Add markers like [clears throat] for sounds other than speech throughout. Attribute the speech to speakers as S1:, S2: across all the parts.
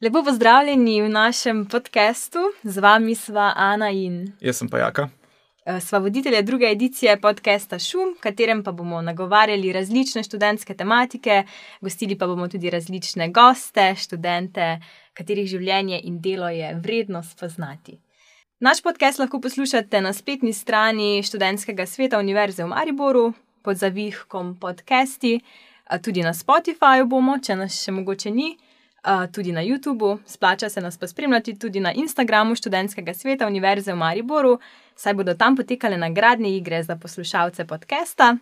S1: Lepo pozdravljeni v našem podkastu, z vami sva Ana in.
S2: Jaz sem pa Jaka.
S1: Eh, sva voditelja druge edicije podcasta Šum, v katerem pa bomo nagovarjali različne študentske tematike, gostili pa bomo tudi različne goste, študente, katerih življenje in delo je vredno spoznati. Naš podcast lahko poslušate na spletni strani študentskega sveta Univerze v Mariboru pod zavihkom podcasti, tudi na Spotifyju bomo, če nas še mogoče ni tudi na YouTubu, splača se nas pa spremljati tudi na Instagramu študentskega sveta Univerze v Mariboru, saj bodo tam potekale nagradne igre za poslušalce podcasta.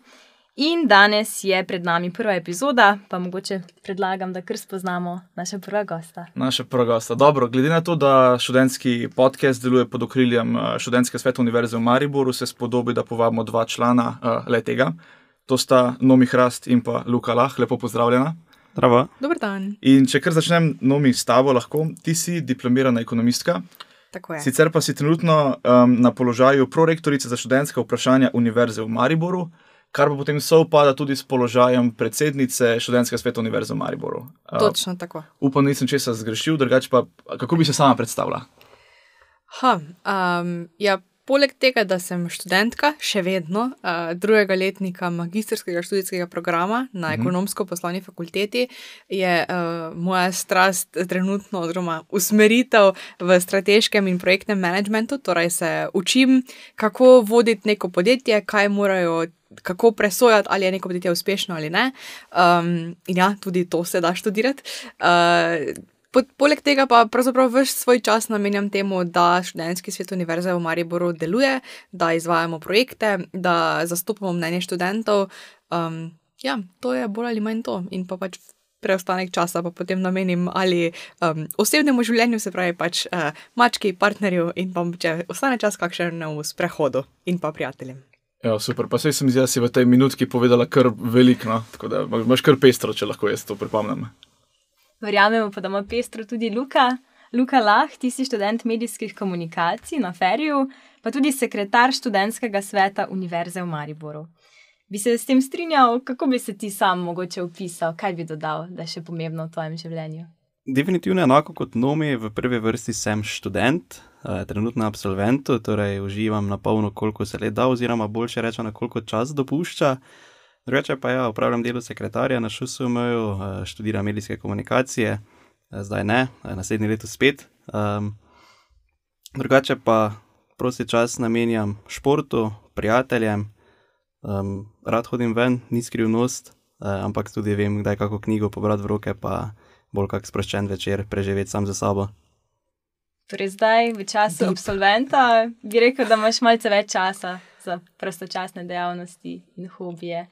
S1: In danes je pred nami prva epizoda, pa mogoče predlagam, da kar spoznamo naša prva gosta.
S2: Naša prva gosta. Dobro, glede na to, da študentski podcast deluje pod okriljem študentskega sveta Univerze v Mariboru, se spodobi, da povabimo dva člana uh, le tega. To sta Nomi Hrast in pa Luka Lah, lepo pozdravljena.
S3: Zdravo.
S4: Dober dan.
S2: In če kar začnem, nomi s tabo, lahko ti si diplomirana ekonomistka. Sicer pa si trenutno um, na položaju prorektorice za študentska vprašanja Univerze v Mariboru, kar pa potem sovpada tudi s položajem predsednice študentskega sveta Univerze v Mariboru.
S4: Uh, Točno tako.
S2: Upam, da nisem česa zgrešil, drugače pa kako bi se sama predstavila?
S4: Ha, um, ja, Poleg tega, da sem študentka, še vedno uh, drugega letnika magistrskega študijskega programa na mhm. ekonomsko-poslovni fakulteti, je uh, moja strast trenutno, oziroma usmeritev v strateškem in projektnem menedžmentu. Torej, se učim, kako voditi neko podjetje, kaj morajo. Kako presojati, ali je neko podjetje uspešno ali ne. Um, in ja, tudi to se da študirati. Uh, Poleg tega pa pravzaprav vse svoj čas namenjam temu, da študentski svet Univerze v Mariboru deluje, da izvajamo projekte, da zastopamo mnenje študentov. Um, ja, to je bolj ali manj to. In pa pač preostanek časa pa potem namenim ali um, osebnemu življenju, se pravi pač uh, mački, partnerju in pa če ostane čas, kakšen v sprehodu in pa prijateljem.
S2: Ja, super, pa se sem zdaj v tej minutki povedala kar veliko, no? tako da imaš kar pestro, če lahko jaz to pripomnim.
S1: Verjamemo pa, da ima pestro tudi Luka. Luka Lah, ti si študent medijskih komunikacij na Feriju, pa tudi sekretar študentskega sveta Univerze v Mariboru. Bi se s tem strinjal, kako bi se ti sam mogoče opisal, kaj bi dodal, da je še pomembno v tvojem življenju?
S3: Definitivno enako kot Nomi, v prvi vrsti sem študent, eh, trenutno absolvent, torej uživam na polno, koliko se le da, oziroma boljše rečeno, koliko čas dopušča. Drugače pa ja, upravljam delo sekretarja na ŠUSUM, eh, študiram medijske komunikacije, eh, zdaj ne, eh, naslednji leto spet. Um, drugače pa prosti čas namenjam športu, prijateljem, um, rad hodim ven, ni skrivnost, uh, ampak tudi vem, kdaj kako knjigo pobrati v roke, pa bolj kak sproščen večer preživeti sam za sabo.
S1: Torej, zdaj v času Deep. absolventa bi rekel, da imaš malce več časa za prostočasne dejavnosti in hobije.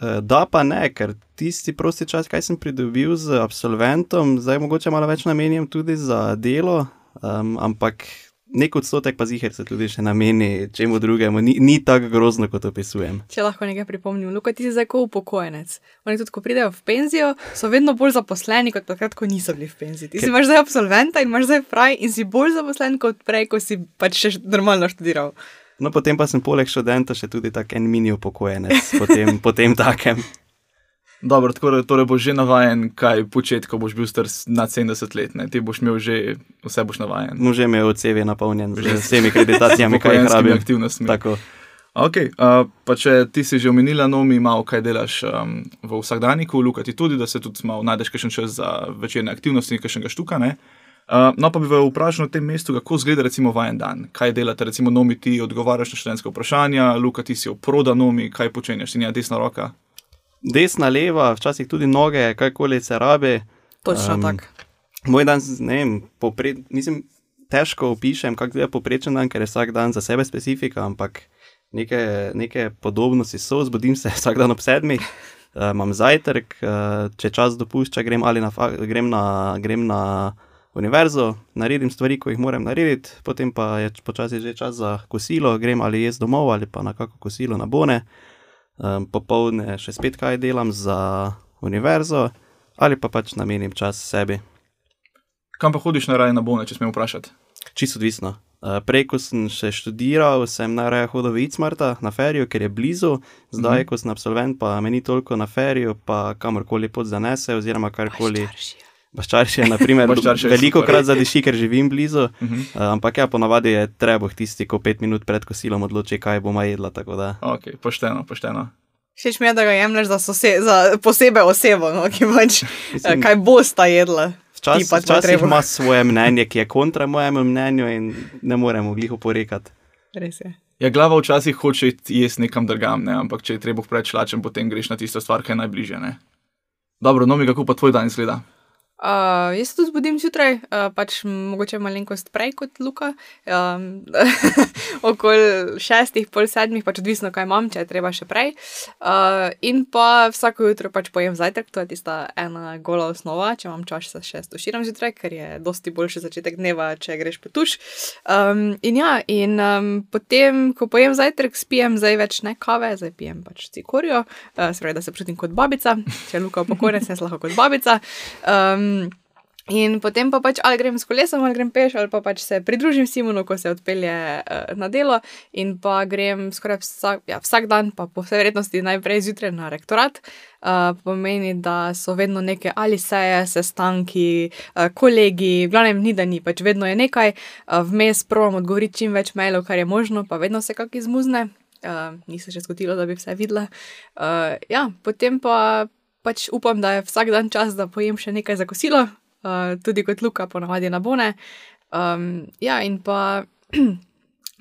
S3: Eh, da, pa ne, ker tisti prosti čas, kaj sem pridobil z absolventom, zdaj mogoče malo več namenjam tudi za delo, um, ampak nek odstotek pa zihar se tudi še nameni čemu drugemu, ni, ni tako grozno, kot opisujem.
S4: Če lahko nekaj pripomnim, Luka, ti si zdaj kot upokojenec. Oni tudi, ko pridejo v penzijo, so vedno bolj zaposleni kot takrat, ko niso bili v penziji. Ti Ker... si imaš zdaj absolventa in imaš zdaj fraj in si bolj zaposlen kot prej, ko si pač še normalno študiral.
S3: No, potem pa sem poleg študenta še tudi tak en mini upokojenec, potem, [laughs] potem takem.
S2: Dobro, tako da torej boš že navaden, kaj početi, ko boš bil star na 70 let. Ne? Ti boš imel že vse, boš navaden.
S3: No, že imel CV napolnjen z [laughs] vsemi kreditacijami, kaj jih rabim.
S2: aktivnostmi. Tako. Ok, uh, pa če ti si že omenila, no, mi malo kaj delaš um, v vsakdanjiku, Luka ti tudi, da se tudi malo najdeš še čas za večerne aktivnosti in kakšnega štuka, ne? Uh, Uh, no, pa bi vas vprašal na tem mestu, kako izgleda recimo vajen dan. Kaj delate, recimo, nomi ti odgovarjaš na študentske vprašanja, Luka ti si oproda nomi, kaj počenjaš, ti nija desna roka.
S3: Desna, leva, včasih tudi noge, kajkoli se rabe.
S4: Točno um, tako.
S3: Moj dan, ne vem, popre, mislim, težko opišem, kako je poprečen dan, ker je vsak dan za sebe specifika, ampak neke, neke podobnosti so, zbudim se [laughs] vsak dan ob sedmih. Uh, imam zajtrk, uh, če čas dopušča, grem, na, grem na, grem na univerzo, naredim stvari, ko jih moram narediti, potem pa je počasi že čas za kosilo, grem ali jaz domov ali pa na kako kosilo na bone, um, popoldne še spet kaj delam za univerzo ali pa pač namenim čas sebi.
S2: Kam pa hodiš na raje na bone, če smem vprašati?
S3: Čisto odvisno. Uh, prej, ko sem še študiral, sem najraje hodil v Icmarta na ferijo, ker je blizu, zdaj, mm -hmm. ko sem absolvent, pa meni toliko na ferijo, pa kamorkoli pod zanese, oziroma karkoli. Baščarši je, na primer, veliko krat zadiši, ker živim blizu,
S2: Uh -huh.
S3: uh, ampak ja, ponavadi je treba tisti, ko pet minut pred kosilom odloči, kaj bomo jedla. tako da.
S2: Ok, pošteno, pošteno.
S4: Všeč mi je, da ga jemliš za, sose, za posebej osebo, no, ki pač,
S3: Mislim-
S4: eh, kaj bosta jedla.
S3: Včasih
S4: pač ima
S3: včasih
S4: treba.
S3: ima svoje mnenje, ki je kontra mojemu mnenju in ne moremo glih oporekati.
S4: Res je.
S2: Ja, glava včasih hoče jesti nekam drugam, ne? ampak če je treba preveč lačen, potem greš na tisto stvar, ki je najbližje. Ne? Dobro, no mi kako pa tvoj dan izgleda?
S4: Uh, jaz se tudi zbudim zjutraj, uh, pač mogoče malenkost prej kot Luka, um, [laughs] okoli šestih, pol sedmih, pač odvisno, kaj imam, če je treba še prej. Uh, in pa vsako jutro pač pojem zajtrk, to je tista ena gola osnova, če imam čas, se še stoširam zjutraj, ker je dosti boljši začetek dneva, če greš po tuš. Um, in ja, in um, potem, ko pojem zajtrk, spijem zdaj več ne kave, zdaj pijem pač cikorijo, uh, se pravi, da se počutim kot babica, če je Luka upokojen, sem lahko kot babica. Um, In potem pa pač ali grem s kolesom, ali grem peš, ali pa pač se pridružim Simonu, ko se odpelje uh, na delo, in pa grem skoraj vsak, ja, vsak dan, pa po vsej verjetnosti najprej zjutraj na rektorat. Uh, pomeni, da so vedno neke ali seje, sestanki, uh, kolegi, v glavnem ni da ni, pač vedno je nekaj, uh, vmes provam odgovoriti čim več mailov, kar je možno, pa vedno se kak izmuzne. Uh, ni se še zgodilo, da bi vse videla. Uh, ja, potem pa pač upam, da je vsak dan čas, da pojem še nekaj za kosilo, uh, tudi kot Luka, ponavadi na bone. Um, ja, in pa [clears throat]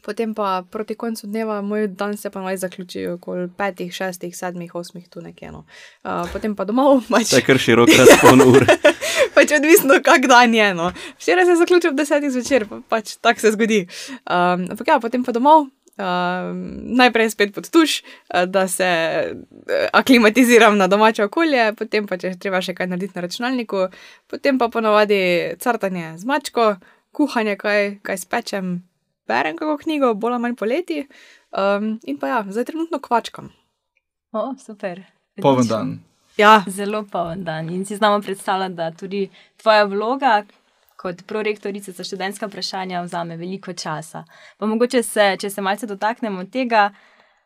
S4: potem pa proti koncu dneva moj dan se pa naj zaključi okoli petih, šestih, sedmih, osmih, tu nekje. No. Uh, potem pa domov, [laughs] pač,
S3: To je kar širok razpon ur. [laughs]
S4: pač odvisno, kak dan je. No. Včeraj se zaključil ob desetih zvečer, pa, pač tako se zgodi. Um, ampak ja, potem pa domov. Uh, najprej spet pod tuš, uh, da se uh, aklimatiziram na domače okolje, potem pa če treba še kaj narediti na računalniku, potem pa ponovadi crtanje z mačko, kuhanje, kaj, kaj spečem, berem kako knjigo, bolj ali manj poleti. Um, in pa ja, zdaj trenutno kvačkam.
S1: O, super.
S2: Poven dan.
S4: Ja,
S1: Zelo poln dan. In si znamo predstavljati, da tudi tvoja vloga kot prorektorica za študentska vprašanja vzame veliko časa. Pa mogoče se, če se malce dotaknemo tega,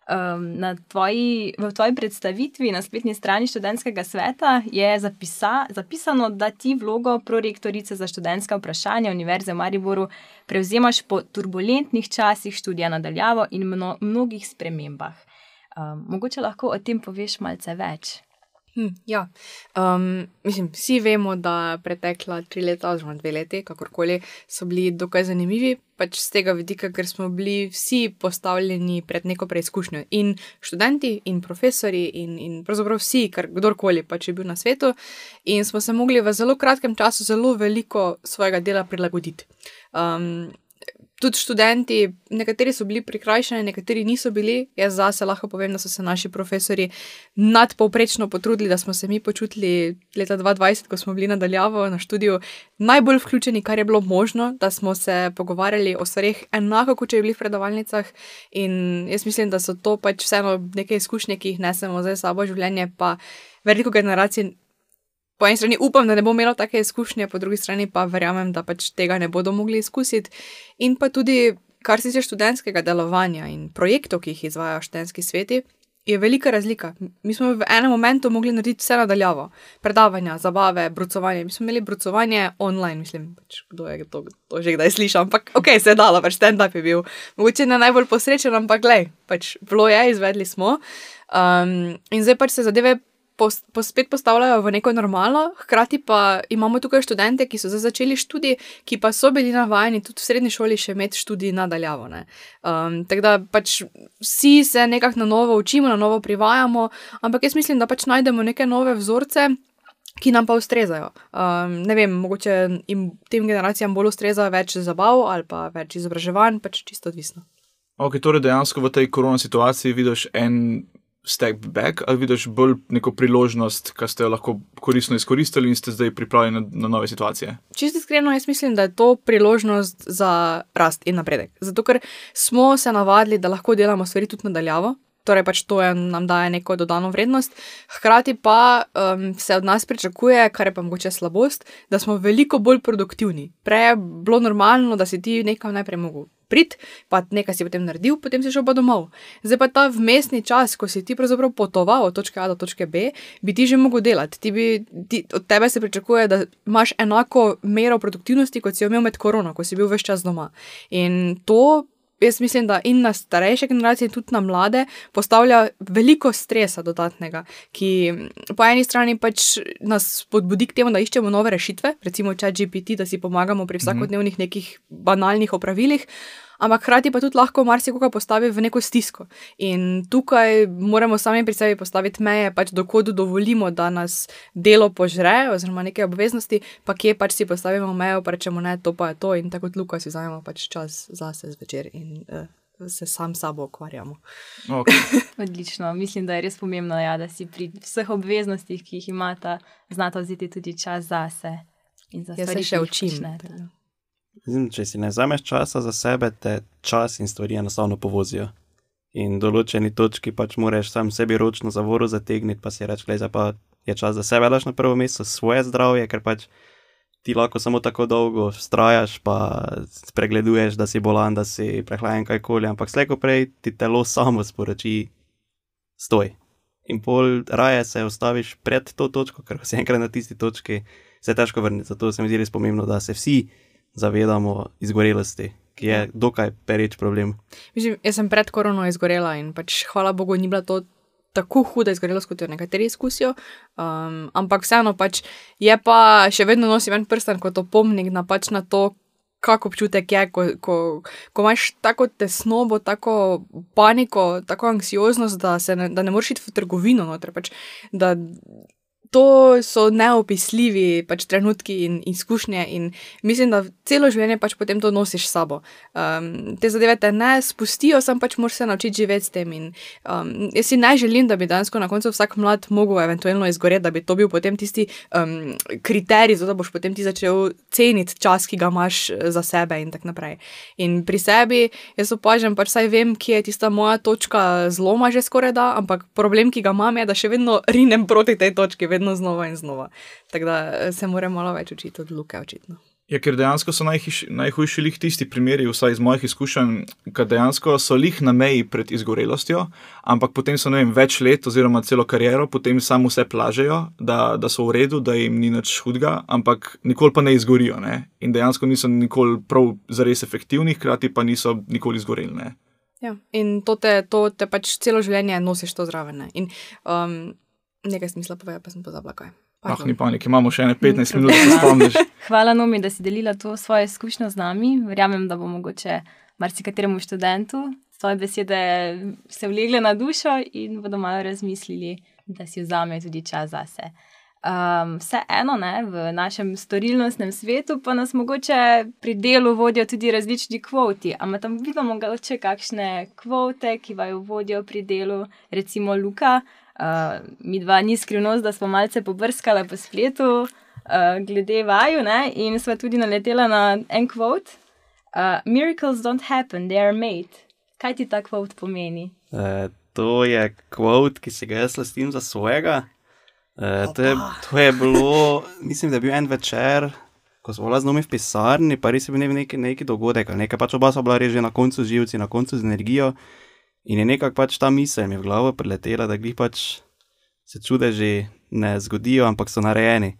S1: um, tvoji, v tvoji predstavitvi na spletni strani študentskega sveta je zapisa, zapisano, da ti vlogo prorektorice za študentska vprašanja Univerze v Mariboru prevzemaš po turbulentnih časih študija nadaljavo in mno, mnogih spremembah. Um, mogoče lahko o tem poveš malce več.
S4: Hm, ja, um, mislim, vsi vemo, da pretekla tri leta, oziroma dve leti, kakorkoli, so bili dokaj zanimivi, pač z tega vidika, ker smo bili vsi postavljeni pred neko preizkušnjo. In študenti, in profesori, in, in pravzaprav vsi, kar kdorkoli pač je bil na svetu, in smo se mogli v zelo kratkem času zelo veliko svojega dela prilagoditi. Um, Tudi študenti, nekateri so bili prikrajšani, nekateri niso bili. Jaz zase lahko povem, da so se naši profesori nadpovprečno potrudili, da smo se mi počutili leta 2020, ko smo bili nadaljavo na študiju, najbolj vključeni, kar je bilo možno, da smo se pogovarjali o stvarih enako, kot če bi bili v predavalnicah. In jaz mislim, da so to pač vseeno neke izkušnje, ki jih nesemo zdaj sabo življenje, pa veliko generacij po eni strani upam, da ne bo imelo take izkušnje, po drugi strani pa verjamem, da pač tega ne bodo mogli izkusiti. In pa tudi, kar se tiče študentskega delovanja in projektov, ki jih izvajo študentski sveti, je velika razlika. Mi smo v enem momentu mogli narediti vse nadaljavo. Predavanja, zabave, brucovanje. Mi smo imeli brucovanje online, mislim, pač, kdo je to, to že kdaj slišal, ampak ok, se je dalo, pač stand-up je bil. Mogoče ne najbolj posrečen, ampak glej, pač bilo je, izvedli smo. Um, in zdaj pač se zadeve pos, pos, spet postavljajo v neko normalno, hkrati pa imamo tukaj študente, ki so zdaj začeli študij, ki pa so bili navajeni tudi v srednji šoli še imeti študij nadaljavo. Um, tako da pač vsi se nekako na novo učimo, na novo privajamo, ampak jaz mislim, da pač najdemo neke nove vzorce. Ki nam pa ustrezajo. Um, ne vem, mogoče jim tem generacijam bolj ustreza več zabav ali pa več izobraževanj, pač čisto odvisno.
S2: Ok, torej dejansko v tej korona situaciji vidiš en step back ali vidiš bolj neko priložnost, ki ste jo lahko koristno izkoristili in ste zdaj pripravljeni na, na nove situacije?
S4: Čisto iskreno, jaz mislim, da je to priložnost za rast in napredek. Zato, ker smo se navadili, da lahko delamo stvari tudi nadaljavo. Torej, pač to je, nam daje neko dodano vrednost, hkrati pa um, se od nas pričakuje, kar je pa mogoče slabost, da smo veliko bolj produktivni. Prej je bilo normalno, da si ti nekam najprej mogel prid, pa nekaj si potem naredil, potem si šel pa domov. Zdaj pa ta vmesni čas, ko si ti pravzaprav potoval od točke A do točke B, bi ti že mogel delati. Ti bi, ti, od tebe se pričakuje, da imaš enako mero produktivnosti, kot si jo imel med korono, ko si bil več čas doma. In to jaz mislim, da in na starejše generacije, tudi na mlade, postavlja veliko stresa dodatnega, ki po eni strani pač nas spodbudi k temu, da iščemo nove rešitve, recimo chat GPT, da si pomagamo pri vsakodnevnih nekih banalnih opravilih ampak hkrati pa tudi lahko marsikoga postavi v neko stisko. In tukaj moramo sami pri sebi postaviti meje, pač dokot dovolimo, da nas delo požre, oziroma neke obveznosti, pa kje pač si postavimo mejo, pa rečemo ne, to pa je to. In tako kot Luka si vzamemo pač čas zase zvečer. In, uh, Se sam sabo ukvarjamo.
S2: Okay. [laughs]
S1: Odlično. Mislim, da je res pomembno, ja, da si pri vseh obveznostih, ki jih imata, znata vzeti tudi čas zase.
S4: Jaz se še učim.
S3: Zim, če si ne vzameš časa za sebe, te čas in stvari enostavno povozijo. In določeni točki pač moraš sam sebi ročno zavoro zategniti, pa si reči, da je čas za sebe, daš na prvo mesto svoje zdravje, ker pač ti lahko samo tako dolgo vztrajaš, pa spregleduješ, da si bolan, da si prehlajen kajkoli, ampak slejko prej ti telo samo sporoči, stoj. In pol raje se ustaviš pred to točko, ker si enkrat na tisti točki, se težko vrniti. Zato se mi zdi res pomembno, da se vsi zavedamo izgorelosti, ki je dokaj pereč problem.
S4: Mislim, jaz sem pred korono izgorela in pač hvala Bogu ni bila to. Tako huda izgorelost, kot jo nekateri izkusijo, um, ampak vseeno pač je pa še vedno nosim en prsten kot opomnik na, pač na to, kako občutek je, ko, ko, ko imaš tako tesnobo, tako paniko, tako anksioznost, da, ne, da ne moreš iti v trgovino. Noter, pač, da, to so neopisljivi pač, trenutki in izkušnje, in mislim, da celo življenje pač potem to nosiš s sabo. Um, te zadeve te ne spustijo, sam pač moraš se naučiti živeti s tem. In, um, jaz si ne želim, da bi danes na koncu vsak mlad mogel eventualno izgoreti, da bi to bil potem tisti um, kriterij, zato da boš potem ti začel ceniti čas, ki ga imaš eh, za sebe in tako naprej. In pri sebi jaz opažam, pač saj vem, kje je tista moja točka zloma že skoraj da, ampak problem, ki ga imam, je, da še vedno rinem proti tej točki vedno znova in znova. Tako da eh, se moramo malo več učiti od Luke, očitno.
S2: Ja, ker dejansko so najhiš, najhujši lih tisti primeri, vsaj iz mojih izkušenj, ki dejansko so lih na meji pred izgorelostjo, ampak potem so vem, več let oziroma celo kariero, potem samo vse plažejo, da, da so v redu, da jim ni nič hudega, ampak nikoli pa ne izgorijo. Ne? In dejansko niso nikoli prav zares efektivni, hkrati pa niso nikoli izgoreli.
S4: Ja, in to te, to te pač celo življenje nosiš to zraven. In um, nekaj smisla povedal, pa sem pozabila kaj.
S2: Ah, ni panik, imamo še ne 15 minut, da se spomniš. [laughs]
S1: Hvala, Nomi, da si delila to svoje izkušnje z nami. Verjamem, da bo mogoče marsikateremu študentu svoje besede se vlegle na dušo in bodo malo razmislili, da si vzamejo tudi čas zase. Um, Vseeno, v našem storilnostnem svetu pa nas mogoče pri delu vodijo tudi različni kvoti. Ampak tam vidimo, mogoče kakšne kvote, ki vaju vodijo pri delu, recimo Luka. Uh, mi dva ni skrivnost, da smo malce pobrskali po spletu, uh, glede vaju, ne? in smo tudi naleteli na en kvot: uh, Miracles don't happen, they are made. Kaj ti ta kvot pomeni?
S3: Uh, to je kvot, ki si ga jaz lastim za svojega. Uh, to, je, to je bilo, mislim, da je bil en večer. Ko smo bili z nami v pisarni, pa res je bil neki, neki dogodek, nekaj pač oba so bila že na koncu živci, na koncu z energijo. In je nekako pač ta misel mi v glavo priletela, da jih pač se čudeži ne zgodijo, ampak so narejeni.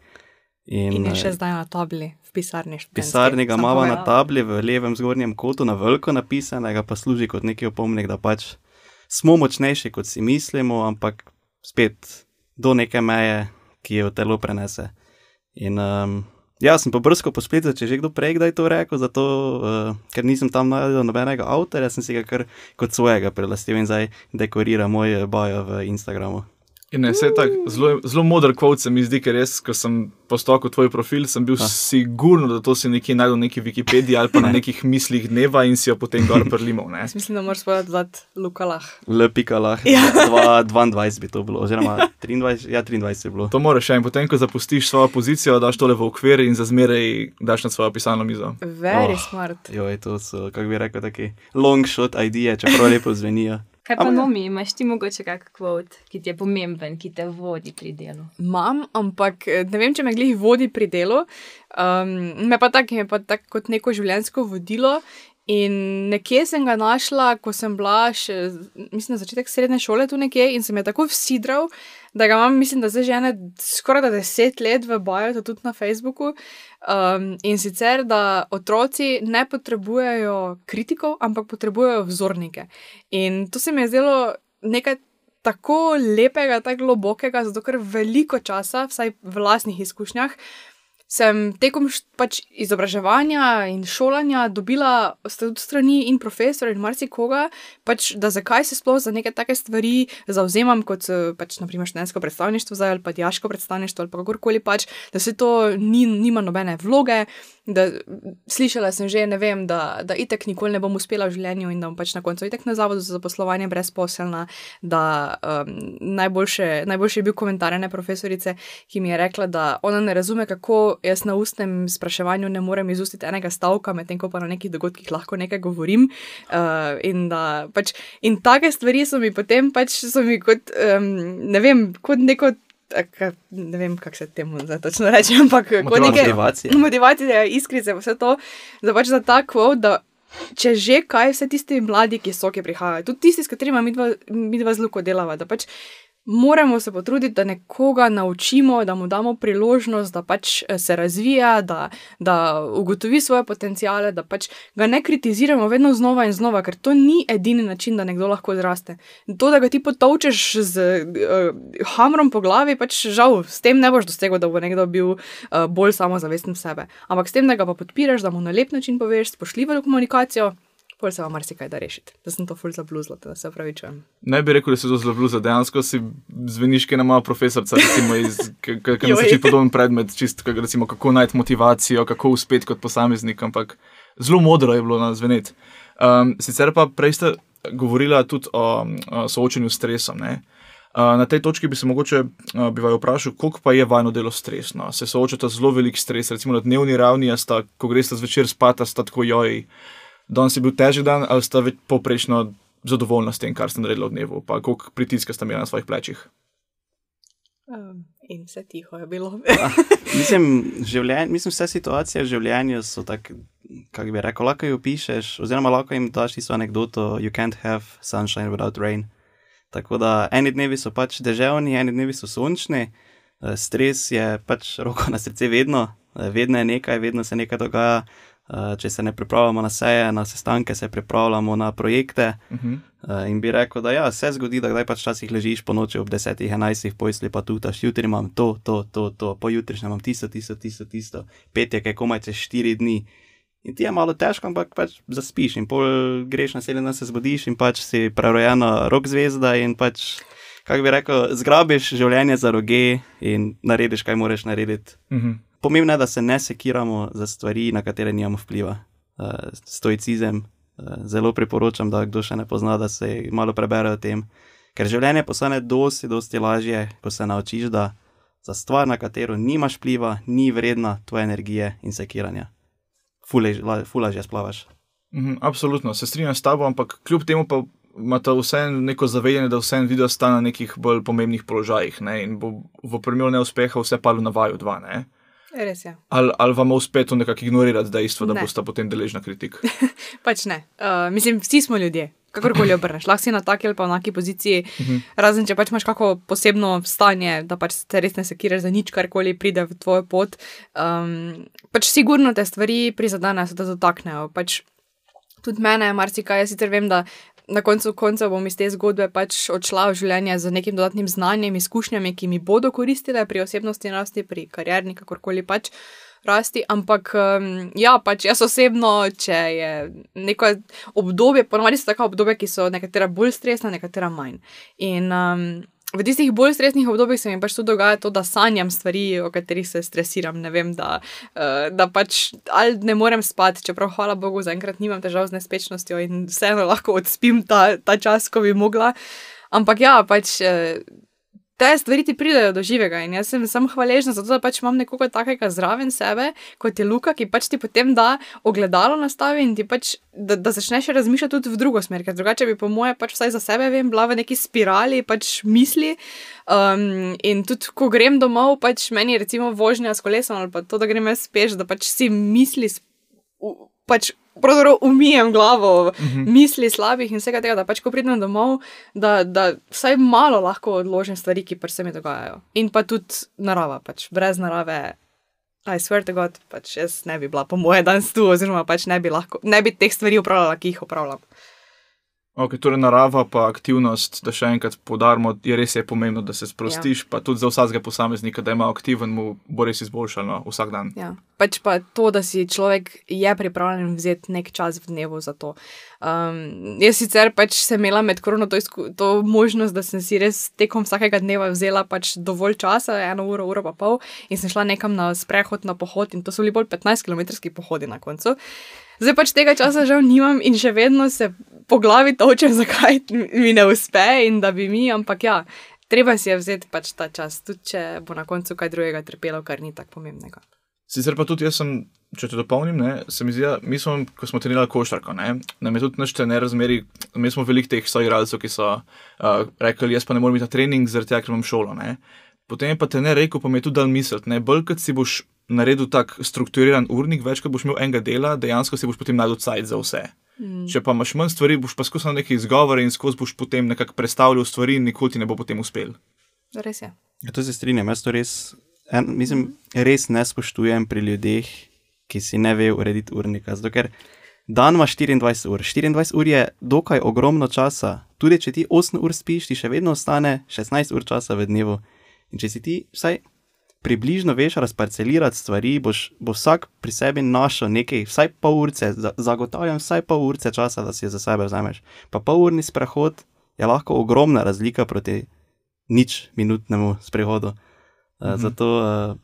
S4: In, in je še zdaj na tabli, v pisarni.
S3: V pisarni ga imamo na tabli, v levem zgornjem kotu, na veliko napisanega, pa služi kot neki opomnik, da pač smo močnejši, kot si mislimo, ampak spet do neke meje, ki jo telo prenese. In um, Ja, sem pa brsko po spletu, če že kdo prej kdaj to rekel, zato, uh, ker nisem tam najdel nobenega avtorja, sem si ga kar kot svojega prelastil in zdaj dekorira moje boje v Instagramu.
S2: In ne, vse tako zelo, zelo moder kvot se mi zdi, ker res, ko sem postal tvoj profil, sem bil siguren, da to si nekje najdel na neki Wikipediji ali pa na nekih mislih dneva in si jo potem gor prelimo.
S4: Mislim, da moraš povedati, da je lukalah.
S3: Lepikalah. Ja. 22 bi to bilo, oziroma 23, ja, 23 je bilo.
S2: To moraš še in potem, ko zapustiš svojo pozicijo, daš tole v okvir in za zmeraj daš na svojo pisalno mizo.
S4: Very oh, smart.
S3: Jo, je to, so, kako bi rekel, taki long shot idije, čeprav lepo zvenijo.
S1: Kaj pa nomi, imaš ti mogoče kak kvot, ki ti je pomemben, ki te vodi pri delu?
S4: Imam, ampak eh, ne vem, če me glih vodi pri delu. Um, me pa tako, me pa tako kot neko življenjsko vodilo. In nekje sem ga našla, ko sem bila še, mislim, na začetek srednje šole tu nekje in sem je tako vsidral, da ga imam, mislim, da zdaj že ene skoraj da deset let v boju, tudi na Facebooku. Um, in sicer, da otroci ne potrebujejo kritikov, ampak potrebujejo vzornike. In to se mi je zdelo nekaj tako lepega, tako globokega, zato ker veliko časa, vsaj v vlastnih izkušnjah, sem tekom pač izobraževanja in šolanja dobila tudi strani in profesorja in marsikoga, pač, da zakaj se sploh za neke take stvari zauzemam, kot pač naprimer študentsko predstavništvo ali pa diaško predstavništvo ali pa kakorkoli pač, da se to ni, nima nobene vloge. Da, slišala sem že, vem, da, da itek nikoli ne bom uspela v življenju in da bom pač na koncu itek na zavodu za zaposlovanje brezposelna. Da, um, najboljše, najboljše je bil komentar ene profesorice, ki mi je rekla, da ona ne razume, kako jaz na ustnem spraševanju ne morem izustiti enega stavka, medtem ko pa na nekih dogodkih lahko nekaj govorim. Uh, in, da, pač, in take stvari so mi potem pač so mi kot, um, ne vem, kot neko. Ne vem, kako se temu zdaj točno reče, ampak kot neke
S3: Motivacija.
S4: motivacije, iskrice, vse to, da pač za ta kvot, da če že kaj, vse tisti mladi, ki so, ki prihajajo, tudi tisti, s katerimi mi dva, mi dva zelo delava, da pač moramo se potruditi, da nekoga naučimo, da mu damo priložnost, da pač eh, se razvija, da, da ugotovi svoje potencijale, da pač ga ne kritiziramo vedno znova in znova, ker to ni edini način, da nekdo lahko zraste. To, da ga ti potovčeš z uh, hamrom po glavi, pač žal, s tem ne boš dosegel, da bo nekdo bil uh, bolj samozavesten sebe. Ampak s tem, da ga pa podpiraš, da mu na lep način poveš, spoštljivo komunikacijo. Pol se vam marsikaj da rešiti. Da sem to ful zabluzla, da se upravičujem.
S2: Ne bi rekel, da si to zelo bluza, dejansko si zveniš, ki ima profesorca, recimo, iz, ki nas uči podoben predmet, čist, kak, recimo, kako najti motivacijo, kako uspeti kot posameznik, ampak zelo modro je bilo na zveneti. Um, sicer pa prej ste govorila tudi o, o soočenju s stresom. Ne? Uh, na tej točki bi se mogoče uh, bi vaju vprašal, koliko pa je vajno delo stresno. Se soočata z zelo velik stres, recimo na dnevni ravni, sta, ko greste zvečer spat, sta tako joj. Danes je bil težek dan, ali sta več poprečno zadovoljna s tem, kar ste naredili v dnevu, pa koliko pritiska ste imeli na svojih plečih.
S4: Um, in vse tiho je bilo. [laughs]
S3: Mislim, življenj, mislim, vse situacije v življenju so tako, kako bi rekel, lahko jih opišeš, oziroma lahko jim daš tisto anekdoto: You can't have sunshine without rain. Tako da eni dnevi so pač deževni, eni dnevi so sončni, eh, stres je pač roko na srce vedno, eh, vedno je nekaj, vedno se nekaj dogaja. Eh, Če se ne pripravljamo na seje, na sestanke, se pripravljamo na projekte.
S2: Uh -huh.
S3: Uh, in bi rekel, da ja, se zgodi, da kdaj pač včasih ležiš po noči ob 10, 11, pojsli pa tu, taš jutri imam to, to, to, to, pojutrišnjem imam tisto, tisto, tisto, tisto, petek je komaj čez 4 dni. In ti je malo težko, ampak pač zaspiš in pol greš naslednji dan se zbudiš in pač si prerojena rok zvezda in pač, kako bi rekel, zgrabiš življenje za roge in narediš, kaj moraš narediti.
S2: Uh -huh.
S3: Pomembno je, da se ne sekiramo za stvari, na katere nimamo vpliva. Uh, stoicizem, uh, zelo priporočam, da kdo še ne pozna, da se malo prebere o tem. Ker življenje postane dosti, dosti lažje, ko se naučiš, da za stvar, na katero nimaš vpliva, ni vredna tvoje energije in sekiranja. Fulažje splavaš.
S2: Mhm, absolutno, se strinjam s tabo, ampak kljub temu pa imate vseeno neko zavedanje, da vseeno video sta na nekih bolj pomembnih položajih ne? in bo v primeru neuspeha vse palo na vaju dva.
S4: Res je.
S2: Ali, ali vam je uspelo nekako ignorirati dejstvo, da
S4: Ne.
S2: boste potem deležni kritik? [laughs]
S4: Pač ne. Uh, mislim, vsi smo ljudje. Kakorkoli obrneš, lahko si na taki ali pa enaki poziciji, razen če pač imaš kako posebno stanje, da pač te res ne sekiraš za nič, karkoli pride v tvojo pot. Um, pač sigurno te stvari prizadenejo, se te dotaknejo. Pač tudi mene je marsikaj, jaz sicer vem, da na koncu koncev bom iz te zgodbe pač odšla v življenje z nekim dodatnim znanjem, izkušnjami, ki mi bodo koristile pri osebnostni rasti, pri karjerni, kakorkoli pač rasti. Ampak ja, pač jaz osebno, če je neko obdobje, ponovadi so taka obdobja, ki so nekatera bolj stresna, nekatera manj. In um, v tistih bolj stresnih obdobjih se mi pač tudi dogaja to, da sanjam stvari, o katerih se stresiram. Ne vem, da, uh, da pač ali ne morem spati, čeprav hvala Bogu, zaenkrat nimam težav z nespečnostjo in vseeno lahko odspim ta, ta čas, ko bi mogla. Ampak ja, pač. Te stvari ti pridejo do živega in jaz sem samo hvaležna za to, da pač imam nekoga takega zraven sebe, kot je Luka, ki pač ti potem da ogledalo nastavi in ti pač, da, da začneš razmišljati tudi v drugo smer, ker drugače bi po moje pač vsaj za sebe vem, bila v neki spirali pač misli. Um, in tudi, ko grem domov, pač meni je recimo vožnja s kolesom ali pa to, da grem jaz peš, da pač si misli, pač pravzaprav umijem glavo, uh -huh. misli slabih in vsega tega, da pač ko pridem domov, da, da vsaj malo lahko odložim stvari, ki pač se mi dogajajo. In pa tudi narava, pač brez narave. I swear to God, pač jaz ne bi bila po moje danes tu, oziroma pač ne bi, lahko, ne bi teh stvari upravljala, ki jih upravljam.
S2: Okay, torej, narava pa aktivnost, da še enkrat podarimo, je res je pomembno, da se sprostiš, ja. pa tudi za vsakega posameznika, da ima aktiven, mu bo res izboljšano vsak dan.
S4: Ja. Pač pa to, da si človek je pripravljen vzeti nek čas v dnevu za to. Um, jaz sicer pač sem imela med korono to, to možnost, da sem si res tekom vsakega dneva vzela pač dovolj časa, eno uro, uro pa pol, in sem šla nekam na sprehod, na pohod, in to so bili bolj 15-kilometrski pohodi na koncu. Zdaj pač tega časa žal nimam in še vedno se po glavi točem, [laughs] zakaj mi ne uspe in da bi mi, ampak ja, treba si je vzeti pač ta čas, tudi če bo na koncu kaj drugega trpelo, kar ni tako pomembnega.
S2: Sicer pa tudi jaz sem, če te dopolnim, ne, se mi zdi, mi smo, ko smo trenirali košarko, ne, nam je tudi našte nerazmeri, mi smo veliko teh soigralcev, ki so uh, rekli, jaz pa ne morem iti na trening, zaradi tega, ker imam šolo, ne. Potem pa te ne rekel, pa mi je tudi dal misliti, ne, bolj kot si boš naredil tak strukturiran urnik, več kot boš imel enega dela, dejansko si boš potem najdel cajt za vse. Mm. Če pa imaš manj stvari, boš pa skušal neki izgovore in skozi boš potem nekako predstavljal stvari in nikoli ti ne bo potem uspel.
S4: Res je.
S3: Ja, to se strinjam, jaz to res, en, mislim, res ne spoštujem pri ljudeh, ki si ne vejo urediti urnika. Zato, ker dan ima 24 ur, 24 ur je dokaj ogromno časa. Tudi če ti 8 ur spiš, ti še vedno ostane 16 ur časa v dnevu. In če si ti vsaj približno veš razparcelirati stvari, boš bo vsak pri sebi našel nekaj, vsaj pol urce, zagotavljam vsaj pol urce časa, da si jo za sebe vzameš. Pa pol urni sprehod je lahko ogromna razlika proti nič minutnemu sprehodu. Uh, mhm. Zato, uh,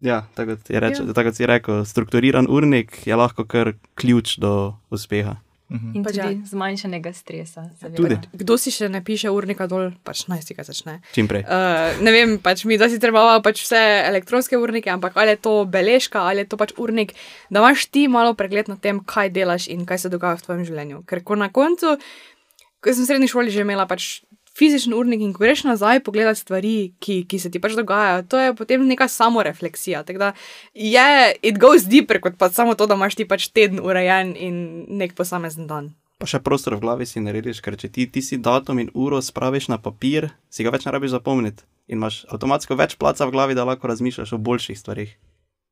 S3: ja, tako kot, reč, ja. tako kot si rekel, strukturiran urnik je lahko kar ključ do uspeha.
S1: Mhm. In tudi ja. zmanjšanega stresa.
S3: Tudi.
S4: Kdo si še ne piše urnika dol, pač naj si ga začne.
S3: Čim prej.
S4: Uh, ne vem, pač mi da si treba pač vse elektronske urnike, ampak ali je to beležka ali je to pač urnik, da imaš ti malo pregled nad tem, kaj delaš in kaj se dogaja v tvojem življenju. Ker ko na koncu, ko sem v srednji šoli že imela pač fizičen urnik in ko greš nazaj pogledati stvari, ki, ki se ti pač dogajajo, to je potem neka samorefleksija. Tako da je, it goes deeper kot pa samo to, da imaš ti pač teden urejen in nek posamezen dan.
S3: Pa še prostor v glavi si narediš, ker če ti, ti si datum in uro spraviš na papir, si ga več ne rabiš zapomniti in imaš avtomatsko več placa v glavi, da lahko razmišljaš o boljših stvarih.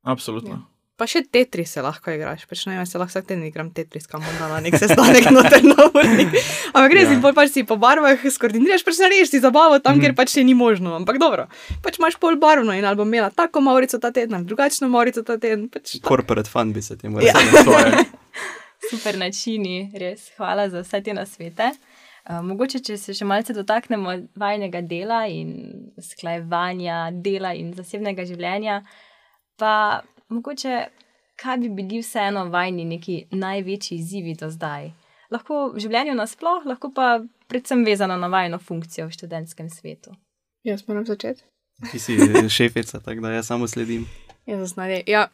S2: Absolutno. Ja.
S4: Pa še Tetris se lahko igraš, pač ne vem, se lahko vsak teden igram Tetris, kam bom dala nek sestanek noter na urnik. Ampak res, ja. in pač si po barvah skoordiniraš, pač narediš si zabavo tam, mm. kjer pač še ni možno. Ampak dobro, pač imaš pol barvno in ali bom imela tako maurico ta teden, drugačno maurico ta teden. Pač
S3: Corporate fund bi se ti moral ja. [laughs]
S1: Super načini, res. Hvala za vse te nasvete. Uh, mogoče, če se še malce dotaknemo vajnega dela in sklajevanja dela in zasebnega življenja, pa mogoče, kaj bi bili vseeno vajni neki največji izzivi do zdaj? Lahko v življenju nasplošno, lahko pa predvsem vezano na vajno funkcijo v študentskem svetu.
S4: Jaz moram začeti.
S3: Ti si [laughs] šefica, tako da jaz samo sledim.
S4: Jaz znanje. Ja,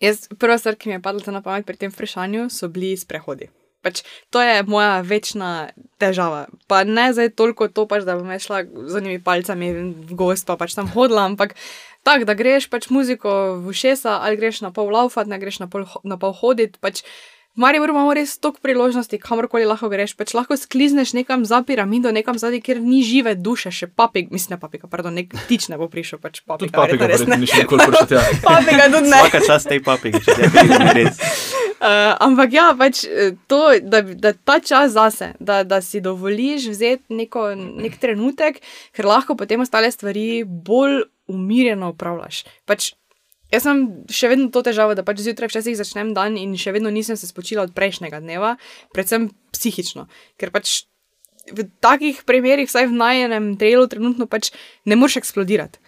S4: jaz, prva stvar, ki mi je padla na pamet pri tem vprašanju, so bili sprehodi. Pač, to je moja večna težava. Pa ne zdaj toliko to, pač, da bom šla z unimi palcami v gost, pa pač tam hodila, ampak tako, da greš pač muziko v šesa, ali greš na pol laufat, ne greš na pol, na pol hoditi. Pač, Mari imamo res toliko priložnosti, kamorkoli lahko greš. Pač lahko sklizneš nekam za piramido, nekam zadaj, kjer ni žive duše, še papig, mislim, ne papika, pardon, nek tič ne bo prišel, pač papika.
S2: Papika, res ne. Niš nikoli prišel, ja. [laughs]
S4: papika, tudi ne.
S3: Vsaka čas tej papigi, če te res.
S4: Uh, [laughs] ampak ja, pač eh, to, da, da ta čas zase, da, da si dovoliš vzeti neko, nek trenutek, ker lahko potem ostale stvari bolj umirjeno upravljaš. Pač, jaz sem še vedno to težavo, da pač zjutraj včasih začnem dan in še vedno nisem se spočila od prejšnjega dneva, predvsem psihično. Ker pač v takih primerih, vsaj v najenem delu, trenutno pač ne moreš eksplodirati.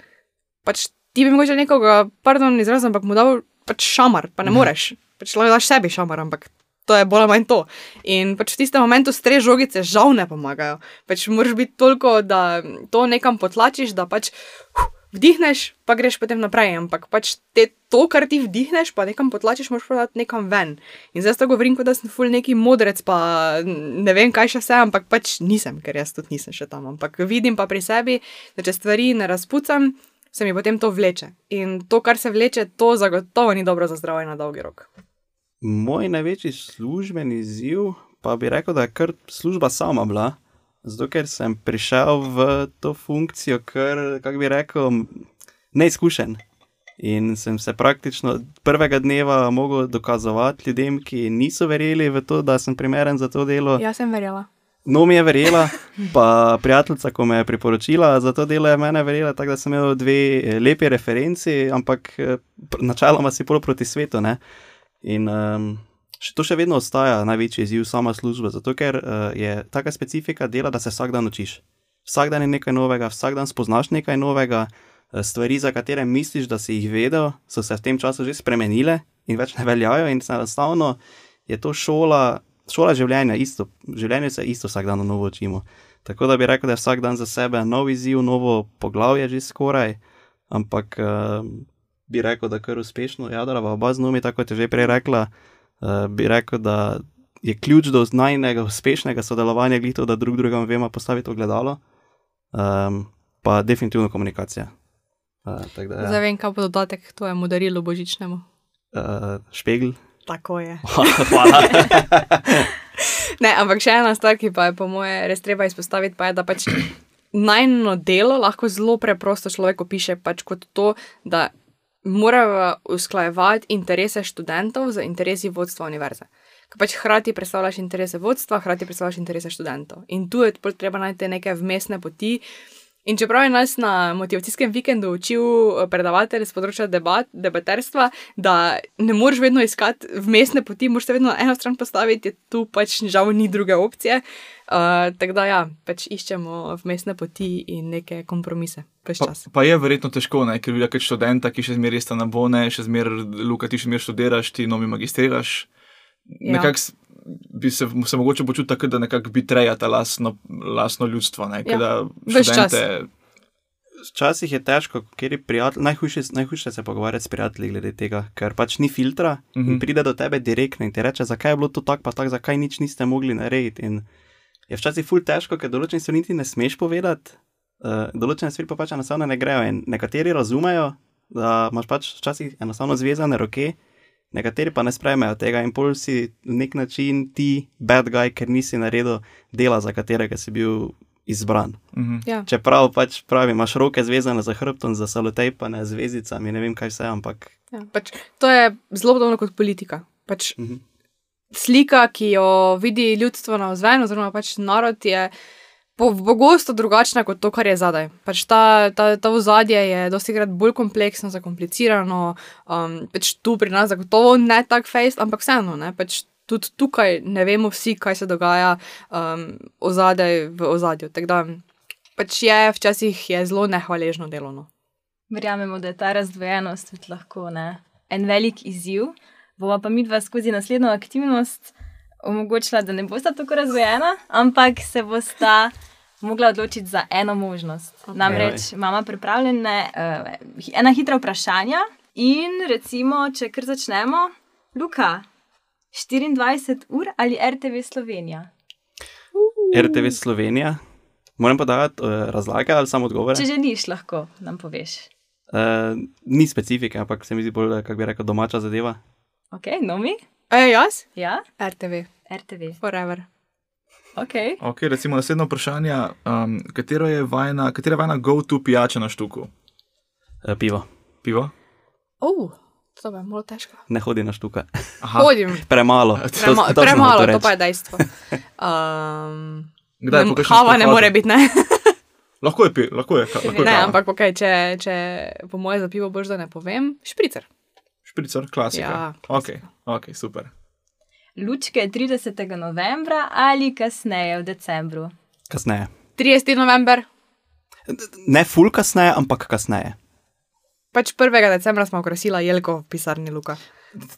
S4: Pač ti bi mogoče nekoga, pardon, izrazim, ampak mu dal pač šamar, pa ne mhm. moreš. Pač lahko daš sebi šamar, ampak to je bolj ali manj to. In pač v tistem momentu stres žogice žal ne pomagajo. Pač moraš biti toliko, da to nekam potlačiš, da pač. Huh, vdihneš, pa greš potem naprej. Ampak pač te, to, kar ti vdihneš, pa nekam potlačiš, moraš podati nekam ven. In zdaj to govorim, kot da sem ful neki modrec, pa ne vem, kaj še vse, ampak pač nisem, ker jaz tudi nisem še tam. Ampak vidim pa pri sebi, da če stvari ne razpucam, se mi potem to vleče. In to, kar se vleče, to zagotovo ni dobro za zdravje na dolgi rok.
S3: Moj največji službeni izziv pa bi rekel, da je kar služba sama bila. Zato, ker sem prišel v to funkcijo, kar, kako bi rekel, neizkušen. In sem se praktično od prvega dneva mogel dokazovati ljudem, ki niso verjeli v to, da sem primeren za to delo.
S4: Jaz sem verjela.
S3: No, mi je verjela, pa prijateljica, ko me je priporočila za to delo, je mene verjela, tako da sem imel dve eh, lepi referenci, ampak eh, načeloma si pol proti svetu. Ne? In um, še to še vedno ostaja največji izziv sama služba, zato ker uh, je taka specifika dela, da se vsak dan učiš. Vsak dan je nekaj novega, vsak dan spoznaš nekaj novega, eh, stvari, za katere misliš, da si jih vedel, so se v tem času že spremenile in več ne veljajo, in enostavno je to šola, šola življenja, isto, življenje se isto vsak dan na novo učimo. Tako da bi rekel, da je vsak dan za sebe nov izziv, novo poglavje že skoraj, ampak uh, bi rekel, da kar uspešno jadrava oba z nami, tako kot je že prej rekla, uh, bi rekel, da je ključ do najnega uspešnega sodelovanja glito, da drug drugemu vemo postaviti ogledalo, um, pa definitivno komunikacija. Uh, da,
S4: Zdaj
S3: ja.
S4: vem, kaj bo dodatek tvojemu darilu božičnemu.
S3: uh, špegl.
S4: Tako je. [laughs]
S3: Hvala. [laughs]
S4: Ne, ampak še ena stvar, ki pa je po moje res treba izpostaviti, pa je, da pač [clears throat] najno delo lahko zelo preprosto človek opiše pač kot to, da morajo usklajevati interese študentov z interesi vodstva univerze. Ker pač hkrati predstavljaš interese vodstva, hkrati predstavljaš interese študentov. In tu je treba najti neke vmesne poti. In čeprav je nas na motivacijskem vikendu učil eh, predavatelj z področja debat, debaterstva, da ne moreš vedno iskati vmesne poti, moraš se vedno na eno stran postaviti, tu pač žal ni druge opcije. Uh, tako da ja, pač iščemo vmesne poti in neke kompromise.
S2: Pa, pa je verjetno težko, ne? ker vidiš kot študenta, ki še zmeraj sta na bone, še zmeraj, Luka, ti še zmeraj študiraš, ti novi magistriraš.
S4: Ja.
S2: Nekako bi se, se mogoče počutil tako, da nekako betrejata lastno, lastno ljudstvo. Ne?
S4: Ja.
S2: Da študente,
S3: Včasih je težko, ker je prijatelj, najhujše, najhujše se pogovarjati s prijatelji glede tega, ker pač ni filtra uh -huh.
S2: Mhm.
S3: in pride do tebe direktno in ti reče, zakaj je bilo to tako, pa tako, zakaj nič niste mogli narediti. In je včasih ful težko, ker določenih stvari niti ne smeš povedati, uh, določene stvari pa pač enostavno ne grejo. In nekateri razumejo, da imaš pač včasih enostavno zvezane roke, nekateri pa ne sprejmejo tega in pol si na nek način ti bad guy, ker nisi naredil dela, za katerega si bil izbran.
S2: mhm.
S4: Ja.
S3: Čeprav pač pravi, imaš roke zvezane za hrbtom, za salotejpane z vezicami, ne vem kaj vse, ampak.
S4: Ja, pač, to je zelo podobno kot politika. Pač,
S3: Mhm.
S4: Slika, ki jo vidi ljudstvo na vzven, oziroma pač narod, je po- pogosto drugačna kot to, kar je zadaj. Pač ta, ta, ta ozadje je dosti krat bolj kompleksno, zakomplicirano, um, pač tu pri nas zagotovo ne tak fejst, ampak vseeno, ne, pač tudi tukaj ne vemo vsi, kaj se dogaja um, ozadej v ozadju. Tako da pač je včasih je zelo nehvaležno delovno.
S1: Verjamemo, da je ta razdvojenost tudi lahko ne, en velik izziv. Bova pa mi dva skozi naslednjo aktivnost omogočila, da ne bosta tako razdvojena, ampak se bosta mogla odločiti za eno možnost. Okay. Namreč imamo pripravljene uh, ena hitra vprašanja in recimo, če kar začnemo, Luka, 24 ur ali RTV Slovenija?
S3: RTV Slovenija, moram podati uh, razlage ali samo odgovore.
S1: Če želiš, lahko nam poveš.
S3: Uh, ni specifike, ampak se mi zdi bolj, kako bi rekel, domača zadeva.
S1: Ok, nomi?
S4: E, jaz?
S1: Ja,
S4: RTV,
S1: RTV.
S4: forever.
S1: Ok.
S2: Ok, recimo naslednje vprašanje. Um, katero je vajna, katera je vajna go-to pijača na štuku?
S3: Uh, pivo,
S2: Pivo?
S4: Oh, to je malo težko.
S3: ne hodi na štuka.
S2: Aha,
S4: Hodim. [laughs]
S3: Premalo. [laughs]
S4: Prema,
S3: to, to
S4: premalo, to
S3: reči.
S4: pa je dejstvo. Um, [laughs]
S2: Kdaj,
S4: ne, Hava ne more biti, ne.
S2: Lahko je, pi, lahko je, lahko je
S4: ne
S2: kava.
S4: ampak okay, če, če po moje za pivo boš da ne povem, špricer.
S2: Špricer, klasika.
S4: Ja,
S2: ok, ok, super.
S1: Lučke 30. novembra ali kasneje v decembru.
S3: Kasneje.
S4: 30. november,
S3: Ne ful kasneje, ampak kasneje.
S4: pač 1. decembra smo okrasila jelko v pisarni Luka.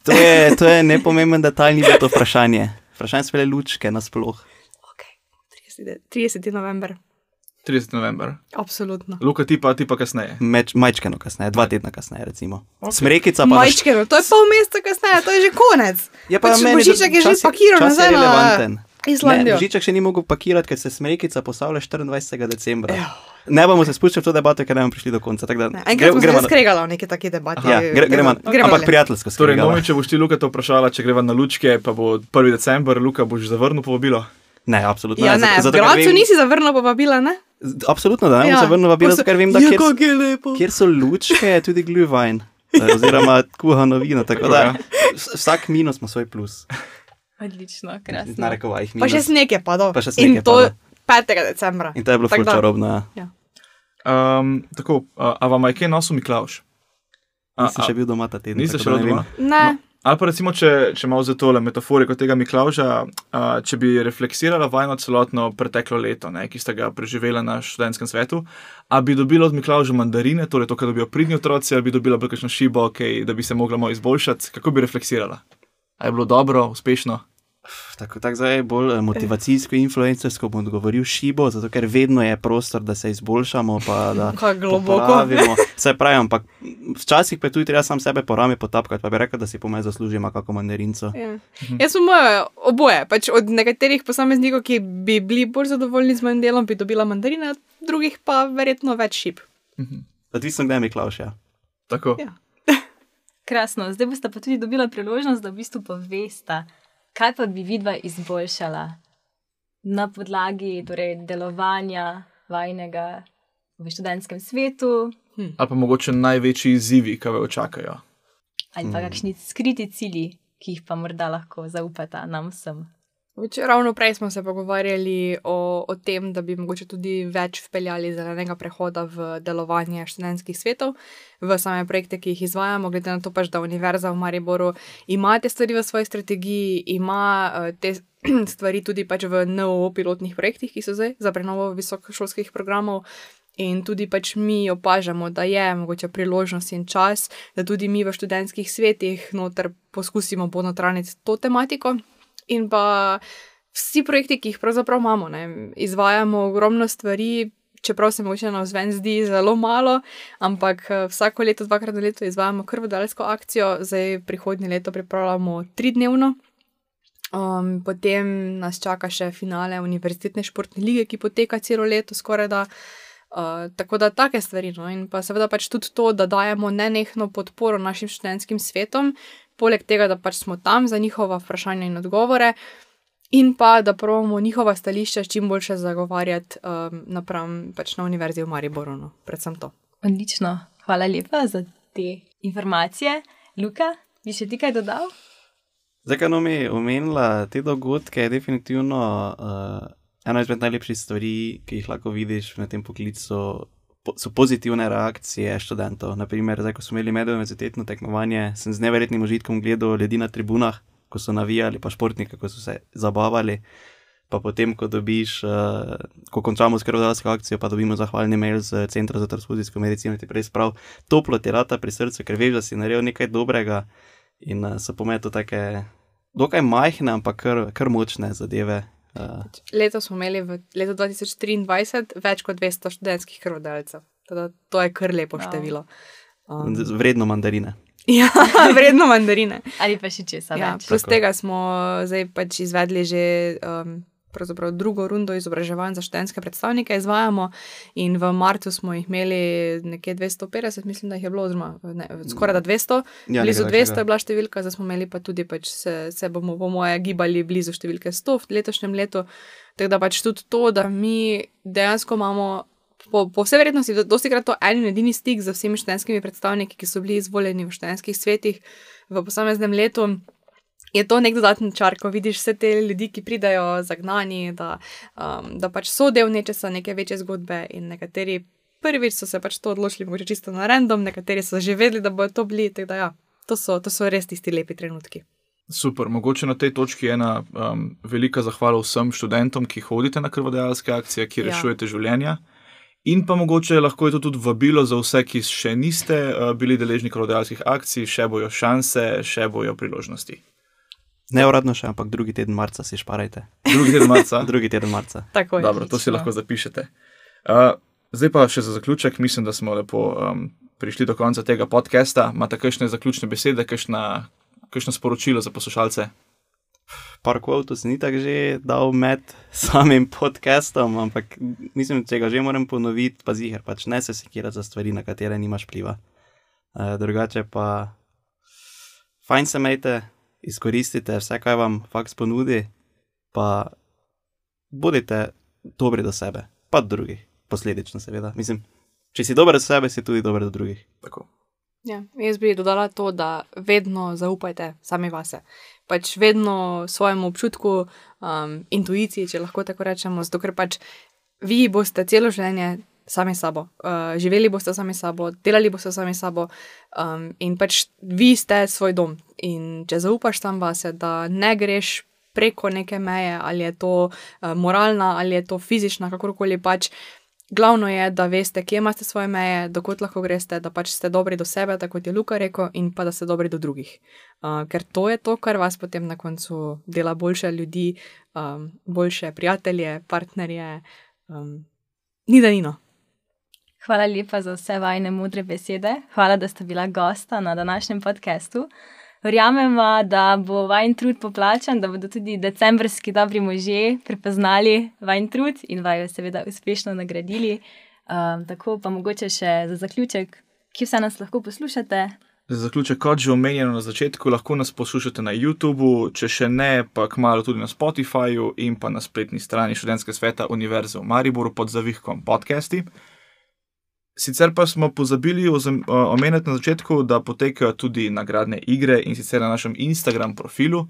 S3: To je, to je nepomemben detalj, ni bilo to vprašanje. Vprašanje so bile lučke nasploh.
S4: Okay. 30. 30. november,
S2: 30. november.
S4: absolutno.
S2: Luka, ti pa, ti pa kasneje.
S3: Meč, majčkeno kasneje, dva tedna kasneje, recimo.
S2: Ok.
S3: Okay. Smrekica pa
S4: Majčkeno, to je pol meseca kasneje, to je že konec.
S3: Je pa
S4: pač
S3: meni,
S4: Božiček je že
S3: je
S4: nazaj na-
S3: relevanten.
S4: Islandijo.
S3: Žiček še ni mogel pakirati, ker se smrekica postavlja 24. decembra.
S4: Ja.
S3: Ne bomo se spuščali v to debato, ker ne bomo prišli do konca. da
S4: Ne,
S3: gre-
S4: Enkrat smo se
S3: gremo na-
S4: skregali v neki taki debati.
S3: Ja, gre, gremo,
S4: gremo
S3: ampak prijateljsko
S2: Torej. Nomi, če boš ti Luka to vprašala, če greva na lučke, pa bo 1. december, Luka boš zavrnil povabilo.
S3: Ne, absolutno
S4: Ja,
S3: ne.
S4: ne,
S3: zato-
S4: v Gracu
S3: vem-
S4: nisi zavrnil povabila, ne?
S3: Absolutno, da ne bom
S4: Ja.
S3: se vrnil
S4: so-
S3: zato ker vem, da
S4: Ja,
S3: kjer,
S4: je lepo.
S3: kjer so lučke, je tudi glühwein. eh, Oziroma, kuhano vino. Tako da vs- vsak minus ima svoj plus.
S1: Odlično,
S3: Na
S1: krasno.
S3: rekovajih
S4: Pa še sneg je padal.
S3: Pa še sneg je
S4: In to
S3: padal.
S4: 5. decembra.
S3: In to je bilo
S4: Tako
S3: ful čarobno.
S2: Um, tako, a, a vam je kaj nosil Miklaš? A-
S3: Nisem še bil doma ta teden.
S2: Niste
S3: tako
S2: še
S3: da ne
S2: doma? Ali pa recimo, če, če malo za tole metaforiko tega Miklauža, a, če bi refleksirala vajno celotno preteklo leto, ne, ki ste ga preživela na študentskem svetu, a bi dobila od Miklauža mandarine, torej to, kar dobijo pridni otroci, ali bi dobila kakšno šibo, okay, da bi se mogla malo izboljšati, kako bi refleksirala? A je bilo dobro, uspešno?
S3: Tako, tako zdaj bolj eh, motivacijsko, influencersko bom odgovoril šibo, zato ker vedno je prostor, da se izboljšamo, pa da [laughs]
S4: Kaj globoko. [laughs]
S3: popravimo. Vse pravim, ampak včasih pa je tudi treba sam sebe po rami potapkati, pa bi rekel, da si po meni zaslužim kako mandarinco.
S4: Ja. Jaz sem oboje. Pač od nekaterih posameznikov, ki bi bili bolj zadovoljni z mojim delom, bi dobila mandarine, od drugih pa verjetno več šip.
S3: Odvisno, kdaj mi klaus, ja.
S2: Tako.
S4: Ja. [laughs]
S1: Krasno. Zdaj boste pa tudi dobila priložnost, da v bistvu povesta, kaj pa bi vidva izboljšala na podlagi torej, delovanja vajnega v študentskem svetu,
S2: Ali pa mogoče največji izzivi, ki me očakajo.
S1: ali pa kakšni skriti cilji, ki jih pa morda lahko zaupata nam vsem.
S4: Več, ravno prej smo se pogovarjali o, o tem, da bi mogoče tudi več vpeljali zelenega prehoda v delovanje študentskih svetov, v same projekte, ki jih izvajamo, glede na to, pač, da Univerza v Mariboru ima te stvari v svoji strategiji, ima uh, te [clears throat] stvari tudi pač v NOO pilotnih projektih, ki so zdaj za prenovo visokošolskih programov. In tudi pač mi opažamo, da je mogoče priložnost in čas, da tudi mi v študentskih svetih noter poskusimo ponotraniti to tematiko. In pa vsi projekti, ki jih pravzaprav imamo, ne, izvajamo ogromno stvari, čeprav se mogoče na vzven zdi zelo malo, ampak eh, vsako leto, dvakrat na leto izvajamo krvodaljsko akcijo, zdaj prihodnje leto pripravljamo tridnevno. Um, potem nas čaka še finale Univerzitetne športne lige, ki poteka celo leto, skoraj da. Uh, tako da take stvari. No? In pa seveda pač tudi to, da dajemo nenehno podporo našim študentskim svetom, poleg tega, da pač smo tam za njihova vprašanja in odgovore, in pa da pravimo njihova stališča čim boljše zagovarjati um, napram pač na Univerzi v Mariboru. No? Predvsem to.
S1: Odlično. Hvala lepa za te informacije. Luka, bi še ti kaj dodal?
S3: Zdaj, ko nam je omenila te dogodke, je definitivno uh, ena izmed najlepših stvari, ki jih lahko vidiš na tem poklicu. po- So pozitivne reakcije študentov. Naprimer, zdaj, ko smo imeli meduniverzitetno tekmovanje, sem z neverjetnim užitkom gledal ljudi na tribunah, ko so navijali, pa športnike, ko so se zabavali. Pa potem, ko dobiš, uh, ko končamo s krvodajalsko akcijo, pa dobimo zahvalni mail z Centra za transfuzijsko medicino, ti prej sprav toplo ti rata pri srcu, ker veš, da si naredil nekaj dobrega in uh, so po meni to take, dokaj majhne, ampak kar, kar močne zadeve. Uh,
S4: Letos smo imeli v letu 2023 več kot 200 študentskih krvodajalcev. Teda to je kar lepo
S1: Wow.
S4: število. Um,
S3: vredno mandarine. [laughs]
S4: ja, vredno mandarine.
S1: Ali pa še česa
S4: Ja,
S1: več?
S4: plus
S2: Tako.
S4: tega smo zdaj pač izvedli že um, drugo rundo izobraževanj za študentske predstavnike, izvajamo in v marcu smo jih imeli nekje 250, mislim, da jih je bilo, oziroma ne, skoraj da 200,
S3: Ja,
S4: blizu
S3: nekaj
S4: 200
S3: takega.
S4: je bila številka, zdaj smo imeli pa tudi, pač se, se bomo po moje gibali blizu številke 100 v letošnjem letu. Tako da pač tudi to, da mi dejansko imamo. Po, po vsej verjetnosti, dosti krat to en in edini stik z vsemi študentskimi predstavniki, ki so bili izvoljeni v študentskih svetih v posameznem letu, je to nek dodaten čar, ko vidiš vse te ljudi, ki pridajo zagnani, da, um, da pač so del nečesa, neke večje zgodbe in nekateri prvič so se pač to odločili, mogoče čisto na random, nekateri so že vedeli, da bodo to bili, tako da ja, to so, to so res tisti lepi trenutki.
S2: Super, mogoče na tej točki ena um, velika zahvala vsem študentom, ki hodite na krvodajalske akcije, ki
S4: Ja.
S2: rešujete življenja. In pa mogoče lahko je to tudi vabilo za vse, ki še niste uh, bili deležni krvodajalskih akcij, še bojo šanse, še bojo priložnosti.
S3: Ne uradno še, ampak drugi teden marca si šparajte.
S2: Drugi teden marca. [laughs]
S3: Drugi teden marca.
S4: Tako je.
S2: Dobro, to si lahko zapišete. Uh, zdaj pa še za zaključek, mislim, da smo lepo um, prišli do konca tega podcasta. Imate kakšne zaključne besede, kakšna, kakšno sporočilo za poslušalce?
S3: par kvotov si ni tako že dal med [laughs] samim podcastom, ampak mislim, če ga že moram ponoviti, pa zihar, pač ne se sekirati za stvari, na katere nimaš pliva. Uh, drugače pa, fajn se majte, izkoristite vse, kaj vam faks ponudi, pa bodite dobri do sebe, pa do drugih, posledično seveda. Mislim, če si dober do sebe, si tudi dober do drugih.
S2: Tako.
S4: Ja, jaz bi dodala to, da vedno zaupajte sami vase. Pač vedno svojemu občutku, um, intuiciji, če lahko tako rečemo, zato ker pač vi boste celo življenje sami sabo, uh, živeli boste sami sabo, delali boste sami sabo um, in pač vi ste svoj dom. In če zaupaš tam vase, da ne greš preko neke meje, ali je to uh, moralna, ali je to fizična, kakorkoli pač. Glavno je, da veste, kje imate svoje meje, dokot lahko greste, da pač ste dobri do sebe, tako kot je Luka rekel, in pa da ste dobri do drugih. Uh, ker to je to, kar vas potem na koncu dela boljše ljudi, um, boljše prijatelje, partnerje. Um, ni da nino.
S1: Hvala lepa za vse vajne modre besede. Hvala, da ste bila gosta na današnjem podkastu. Verjamemo, da bo vajen trud poplačan, da bodo tudi decembrski dobri možje prepoznali vajen trud in vajo seveda uspešno nagradili. Um, tako pa mogoče še za zaključek, ki vse nas lahko poslušate.
S2: Za zaključek, kot že omenjeno na začetku, lahko nas poslušate na YouTubu, če še ne, pa kmalo tudi na Spotifyju in pa na spletni strani študentske sveta Univerze v Mariboru pod zavihkom podcasti. Sicer pa smo pozabili omeniti na začetku, da potekajo tudi nagradne igre in sicer na našem Instagram profilu.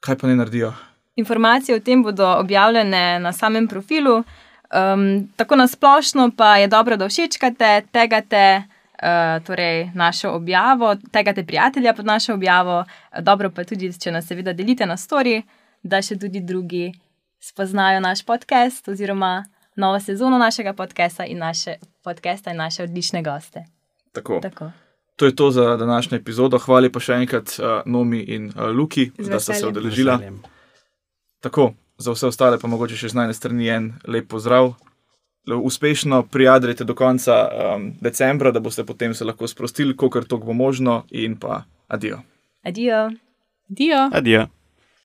S2: Kaj pa ne naredijo?
S1: Informacije o tem bodo objavljene na samem profilu. Um, tako na splošno pa je dobro, da všečkate, tegate uh, torej našo objavo, tegate prijatelja pod našo objavo. Dobro pa tudi, če nas seveda delite na story, da še tudi drugi spoznajo naš podcast oziroma novo sezono našega podcasta in naše, podcasta in naše odlične goste.
S2: Tako.
S1: Tako.
S2: To je to za današnjo epizodo. Hvala pa še enkrat uh, Nomi in uh, Luki, da ste se odeležila. Tako, za vse ostale pa mogoče še z najne strani en lep pozdrav. Uspešno prijadrite do konca um, decembra, da boste potem se lahko sprostili, kolikor to bo možno, in pa adijo.
S1: Adijo.
S4: Dio!
S3: Adijo.